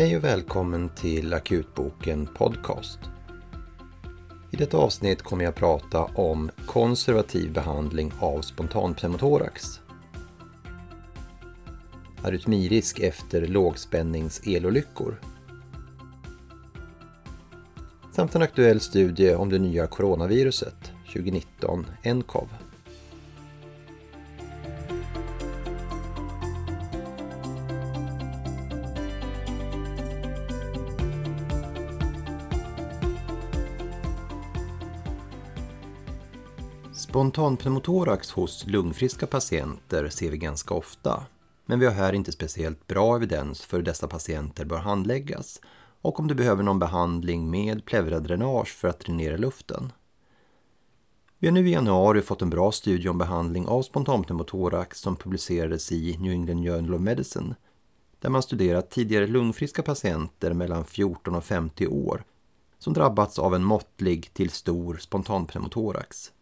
Hej och välkommen till Akutboken Podcast. I detta avsnitt kommer jag prata om konservativ behandling av spontanpneumotorax. Arytmirisk efter lågspänningselolyckor. Samt en aktuell studie om det nya coronaviruset 2019, NCOV. Spontanpneumotorax hos lungfriska patienter ser vi ganska ofta. Men vi har här inte speciellt bra evidens för hur dessa patienter bör handläggas och om du behöver någon behandling med pleuradränage för att dränera luften. Vi har nu i januari fått en bra studie om behandling av spontanpneumotorax som publicerades i New England Journal of Medicine där man studerat tidigare lungfriska patienter mellan 14 och 50 år som drabbats av en måttlig till stor spontanpneumotorax.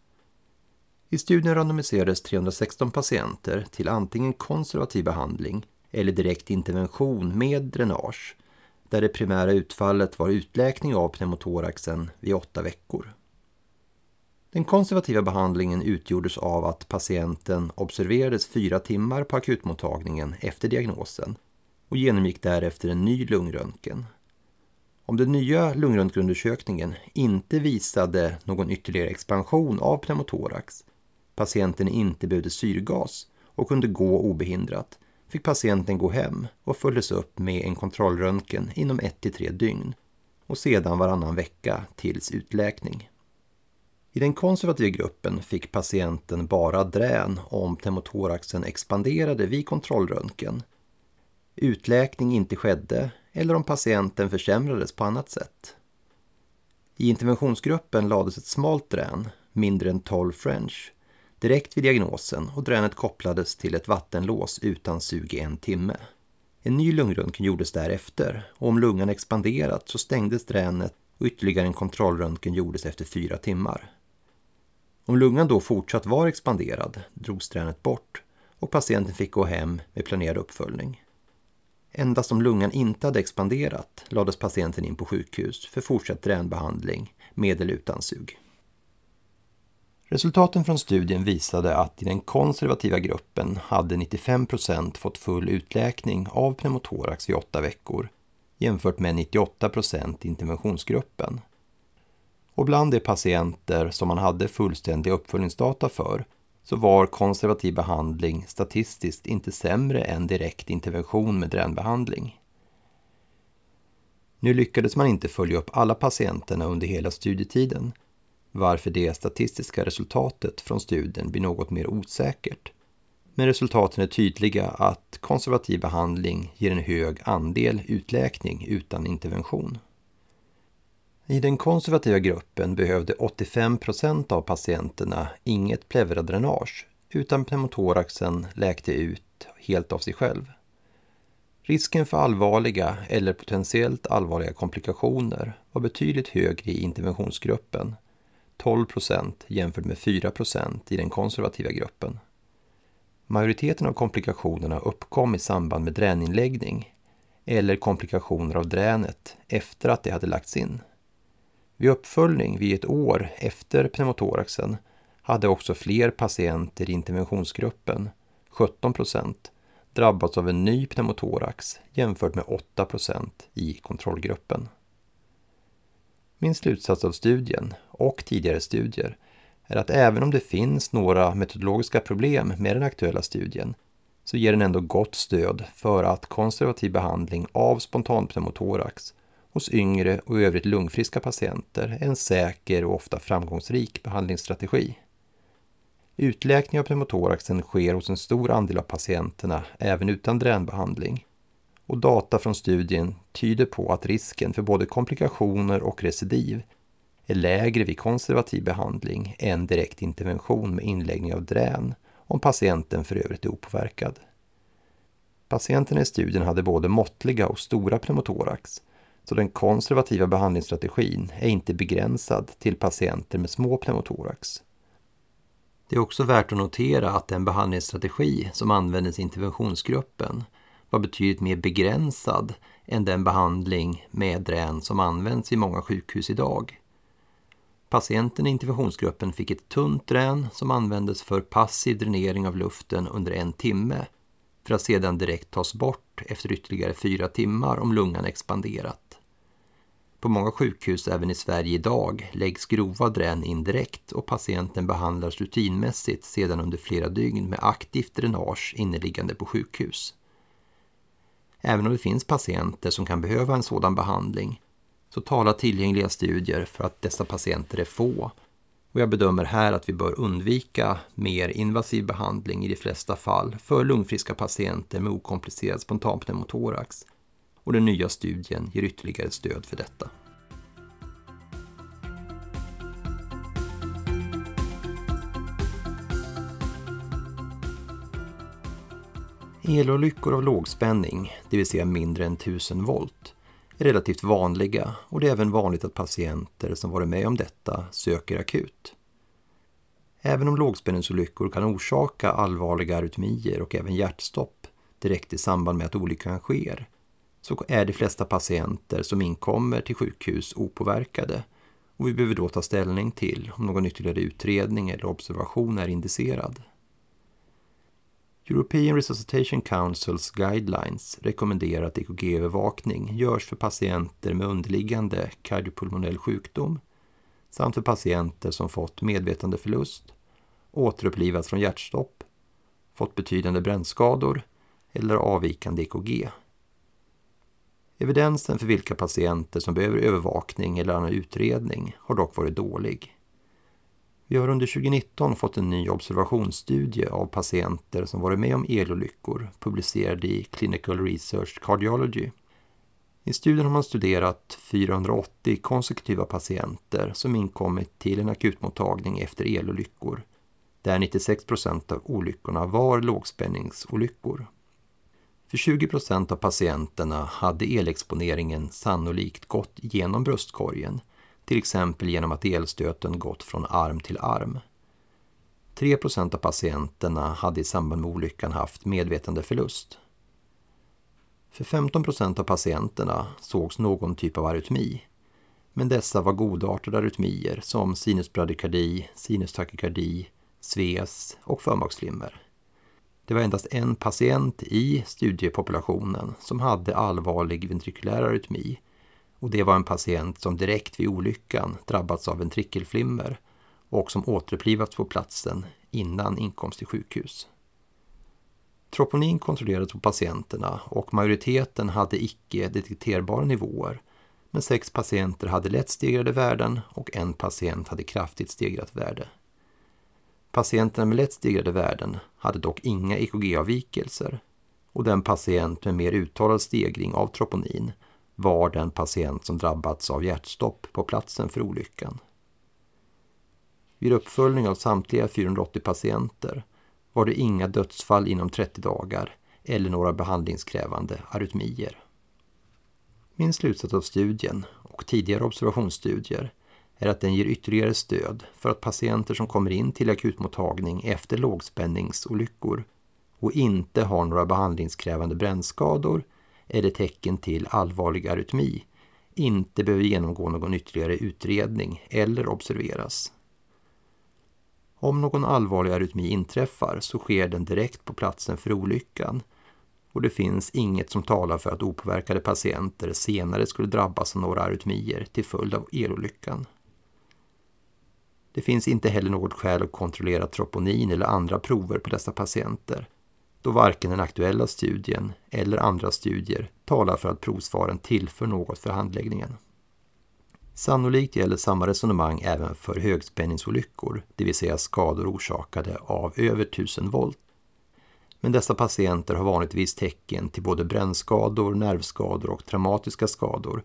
I studien randomiserades 316 patienter till antingen konservativ behandling eller direkt intervention med dränage, där det primära utfallet var utläkning av pneumotoraxen vid åtta veckor. Den konservativa behandlingen utgjordes av att patienten observerades fyra timmar på akutmottagningen efter diagnosen och genomgick därefter en ny lungröntgen. Om den nya lungröntgenundersökningen inte visade någon ytterligare expansion av pneumotorax patienten inte behövde syrgas och kunde gå obehindrat fick patienten gå hem och följdes upp med en kontrollröntgen inom 1-3 dygn och sedan varannan vecka tills utläkning. I den konservativa gruppen fick patienten bara drän om pneumotoraxen expanderade vid kontrollröntgen, utläkning inte skedde eller om patienten försämrades på annat sätt. I interventionsgruppen lades ett smalt drän, mindre än 12 French, direkt vid diagnosen och dränet kopplades till ett vattenlås utan sug i en timme. En ny lungröntgen gjordes därefter och om lungan expanderat så stängdes dränet och ytterligare en kontrollröntgen gjordes efter fyra timmar. Om lungan då fortsatt var expanderad drogs dränet bort och patienten fick gå hem med planerad uppföljning. Endast om lungan inte hade expanderat lades patienten in på sjukhus för fortsatt dränbehandling med eller utan sug. Resultaten från studien visade att i den konservativa gruppen hade 95 procent fått full utläkning av pneumotorax vid åtta veckor jämfört med 98 procent i interventionsgruppen. Och bland de patienter som man hade fullständiga uppföljningsdata för så var konservativ behandling statistiskt inte sämre än direkt intervention med dränbehandling. Nu lyckades man inte följa upp alla patienterna under hela studietiden varför det statistiska resultatet från studien blir något mer osäkert. Men resultaten är tydliga att konservativ behandling ger en hög andel utläkning utan intervention. I den konservativa gruppen behövde 85 procent av patienterna inget pleuradränage utan pneumotoraxen läkte ut helt av sig själv. Risken för allvarliga eller potentiellt allvarliga komplikationer var betydligt högre i interventionsgruppen 12 procent jämfört med 4 procent i den konservativa gruppen. Majoriteten av komplikationerna uppkom i samband med dräninläggning eller komplikationer av dränet efter att det hade lagts in. Vid uppföljning vid ett år efter pneumotoraxen hade också fler patienter i interventionsgruppen, 17 procent, drabbats av en ny pneumotorax jämfört med 8 procent i kontrollgruppen. Min slutsats av studien, och tidigare studier, är att även om det finns några metodologiska problem med den aktuella studien, så ger den ändå gott stöd för att konservativ behandling av spontanpneumotorax hos yngre och i övrigt lungfriska patienter är en säker och ofta framgångsrik behandlingsstrategi. Utläkning av pneumotoraxen sker hos en stor andel av patienterna även utan dränbehandling och data från studien tyder på att risken för både komplikationer och recidiv är lägre vid konservativ behandling än direkt intervention med inläggning av drän om patienten för övrigt är opåverkad. Patienterna i studien hade både måttliga och stora pneumotorax så den konservativa behandlingsstrategin är inte begränsad till patienter med små pneumotorax. Det är också värt att notera att den behandlingsstrategi som användes i interventionsgruppen var betydligt mer begränsad än den behandling med drän som används vid många sjukhus idag. Patienten i interventionsgruppen fick ett tunt drän som användes för passiv dränering av luften under en timme för att sedan direkt tas bort efter ytterligare fyra timmar om lungan expanderat. På många sjukhus även i Sverige idag läggs grova drän in direkt och patienten behandlas rutinmässigt sedan under flera dygn med aktivt dränage inneliggande på sjukhus. Även om det finns patienter som kan behöva en sådan behandling så talar tillgängliga studier för att dessa patienter är få och jag bedömer här att vi bör undvika mer invasiv behandling i de flesta fall för lungfriska patienter med okomplicerad spontanpneumotorax och den nya studien ger ytterligare stöd för detta. Elolyckor av lågspänning, det vill säga mindre än 1000 volt, är relativt vanliga och det är även vanligt att patienter som varit med om detta söker akut. Även om lågspänningsolyckor kan orsaka allvarliga arytmier och även hjärtstopp direkt i samband med att olyckan sker, så är de flesta patienter som inkommer till sjukhus opåverkade och vi behöver då ta ställning till om någon ytterligare utredning eller observation är indicerad. European Resuscitation Councils guidelines rekommenderar att EKG-övervakning görs för patienter med underliggande kardiopulmonell sjukdom samt för patienter som fått medvetandeförlust, återupplivats från hjärtstopp, fått betydande brännskador eller avvikande EKG. Evidensen för vilka patienter som behöver övervakning eller annan utredning har dock varit dålig. Vi har under 2019 fått en ny observationsstudie av patienter som varit med om elolyckor publicerad i Clinical Research Cardiology. I studien har man studerat 480 konsekutiva patienter som inkommit till en akutmottagning efter elolyckor, där 96 procent av olyckorna var lågspänningsolyckor. För 20 procent av patienterna hade elexponeringen sannolikt gått genom bröstkorgen till exempel genom att elstöten gått från arm till arm. 3% av patienterna hade i samband med olyckan haft medvetandeförlust. För 15% av patienterna sågs någon typ av arytmi, men dessa var godartade arytmier som sinusbradykardi, sinustakykardi, SVES och förmaksflimmer. Det var endast en patient i studiepopulationen som hade allvarlig ventrikulär arytmi och det var en patient som direkt vid olyckan drabbats av ventrikelflimmer och som återupplivats på platsen innan inkomst till sjukhus. Troponin kontrollerades på patienterna och majoriteten hade icke detekterbara nivåer men sex patienter hade lätt stegrade värden och en patient hade kraftigt stegrat värde. Patienterna med lätt stegrade värden hade dock inga EKG-avvikelser och den patient med mer uttalad stegring av troponin var den patient som drabbats av hjärtstopp på platsen för olyckan. Vid uppföljning av samtliga 480 patienter var det inga dödsfall inom 30 dagar eller några behandlingskrävande arytmier. Min slutsats av studien och tidigare observationsstudier är att den ger ytterligare stöd för att patienter som kommer in till akutmottagning efter lågspänningsolyckor och inte har några behandlingskrävande brännskador eller tecken till allvarlig arytmi inte behöver genomgå någon ytterligare utredning eller observeras. Om någon allvarlig arytmi inträffar så sker den direkt på platsen för olyckan och det finns inget som talar för att opåverkade patienter senare skulle drabbas av några arytmier till följd av elolyckan. Det finns inte heller något skäl att kontrollera troponin eller andra prover på dessa patienter då varken den aktuella studien eller andra studier talar för att provsvaren tillför något för handläggningen. Sannolikt gäller samma resonemang även för högspänningsolyckor, det vill säga skador orsakade av över 1000 volt. Men dessa patienter har vanligtvis tecken till både brännskador, nervskador och traumatiska skador,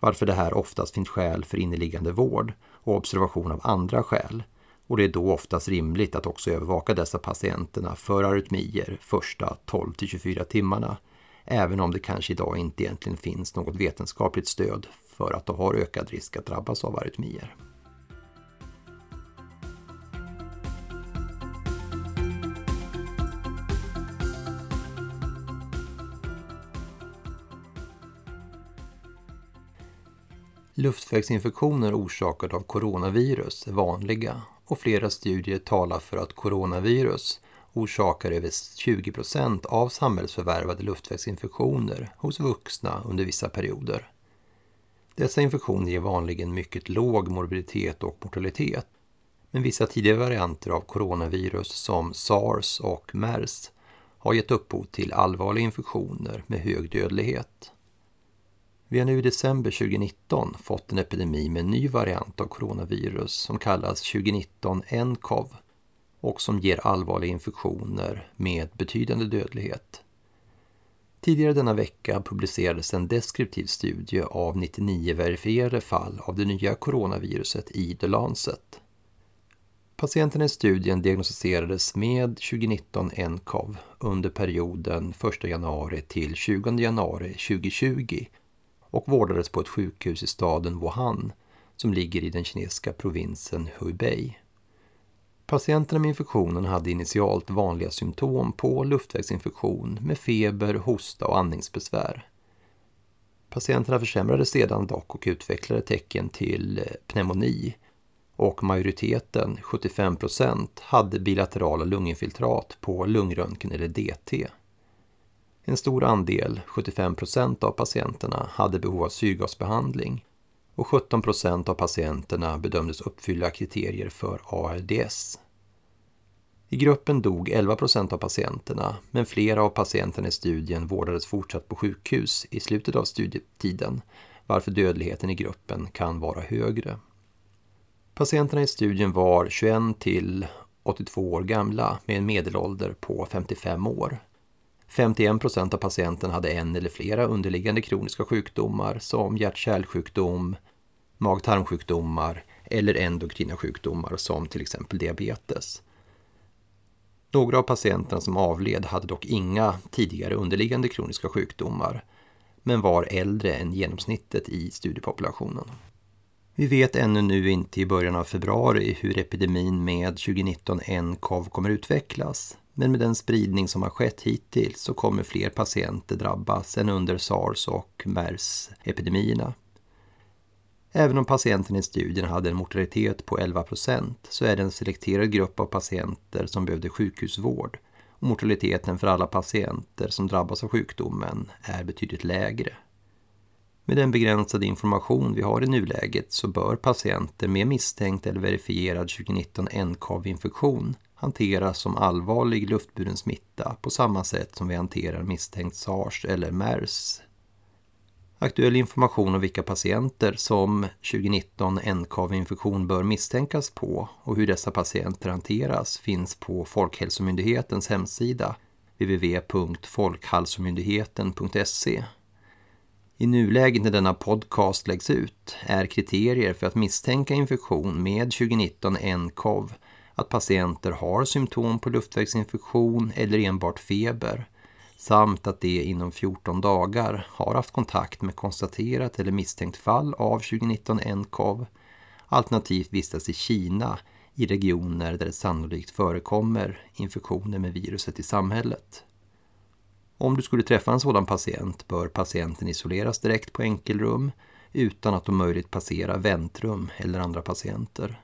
varför det här oftast finns skäl för inneliggande vård och observation av andra skäl, och det är då oftast rimligt att också övervaka dessa patienterna för arytmier första 12 till 24 timmarna, även om det kanske idag inte egentligen finns något vetenskapligt stöd för att de har ökad risk att drabbas av arytmier. Luftvägsinfektioner orsakade av coronavirus är vanliga och flera studier talar för att coronavirus orsakar över 20 procent av samhällsförvärvade luftvägsinfektioner hos vuxna under vissa perioder. Dessa infektioner ger vanligen mycket låg morbiditet och mortalitet. Men vissa tidigare varianter av coronavirus som sars och mers har gett upphov till allvarliga infektioner med hög dödlighet. Vi har nu i december 2019 fått en epidemi med en ny variant av coronavirus som kallas 2019 nCoV och som ger allvarliga infektioner med betydande dödlighet. Tidigare denna vecka publicerades en deskriptiv studie av 99 verifierade fall av det nya coronaviruset i The Lancet. Patienterna i studien diagnostiserades med 2019 nCoV under perioden 1 januari till 20 januari 2020 och vårdades på ett sjukhus i staden Wuhan som ligger i den kinesiska provinsen Hubei. Patienterna med infektionen hade initialt vanliga symptom på luftvägsinfektion med feber, hosta och andningsbesvär. Patienterna försämrade sedan dock och utvecklade tecken till eh, pneumoni och majoriteten, 75% hade bilaterala lunginfiltrat på lungröntgen eller DT. En stor andel, 75 procent av patienterna, hade behov av syrgasbehandling och 17 procent av patienterna bedömdes uppfylla kriterier för ARDS. I gruppen dog 11 procent av patienterna, men flera av patienterna i studien vårdades fortsatt på sjukhus i slutet av studietiden, varför dödligheten i gruppen kan vara högre. Patienterna i studien var 21 till 82 år gamla med en medelålder på 55 år. 51 procent av patienterna hade en eller flera underliggande kroniska sjukdomar som hjärt-kärlsjukdom, mag-tarmsjukdomar eller endokrina sjukdomar som till exempel diabetes. Några av patienterna som avled hade dock inga tidigare underliggande kroniska sjukdomar men var äldre än genomsnittet i studiepopulationen. Vi vet ännu nu inte i början av februari hur epidemin med 2019 nCoV kommer utvecklas. Men med den spridning som har skett hittills så kommer fler patienter drabbas än under sars och mers-epidemierna. Även om patienten i studien hade en mortalitet på 11 procent så är det en selekterad grupp av patienter som behövde sjukhusvård och mortaliteten för alla patienter som drabbas av sjukdomen är betydligt lägre. Med den begränsade information vi har i nuläget så bör patienter med misstänkt eller verifierad 2019 nCoV-infektion hanteras som allvarlig luftburen smitta på samma sätt som vi hanterar misstänkt sars eller mers. Aktuell information om vilka patienter som 2019 NKAV-infektion bör misstänkas på och hur dessa patienter hanteras finns på Folkhälsomyndighetens hemsida www.folkhalsomyndigheten.se i nuläget när denna podcast läggs ut är kriterier för att misstänka infektion med 2019 nCoV att patienter har symptom på luftvägsinfektion eller enbart feber samt att de inom 14 dagar har haft kontakt med konstaterat eller misstänkt fall av 2019 nCoV alternativt vistas i Kina i regioner där det sannolikt förekommer infektioner med viruset i samhället. Om du skulle träffa en sådan patient bör patienten isoleras direkt på enkelrum utan att om möjligt passera väntrum eller andra patienter.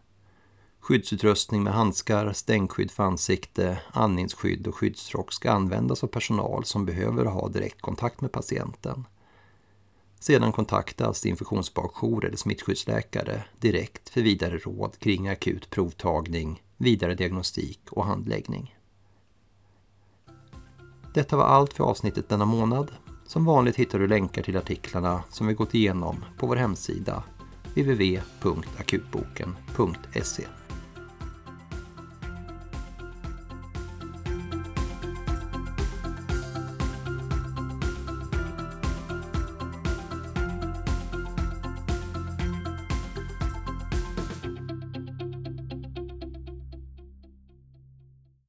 Skyddsutrustning med handskar, stänkskydd för ansikte, andningsskydd och skyddsrock ska användas av personal som behöver ha direktkontakt med patienten. Sedan kontaktas infektionsbakjour eller smittskyddsläkare direkt för vidare råd kring akut provtagning, vidare diagnostik och handläggning. Detta var allt för avsnittet denna månad. Som vanligt hittar du länkar till artiklarna som vi gått igenom på vår hemsida www.akutboken.se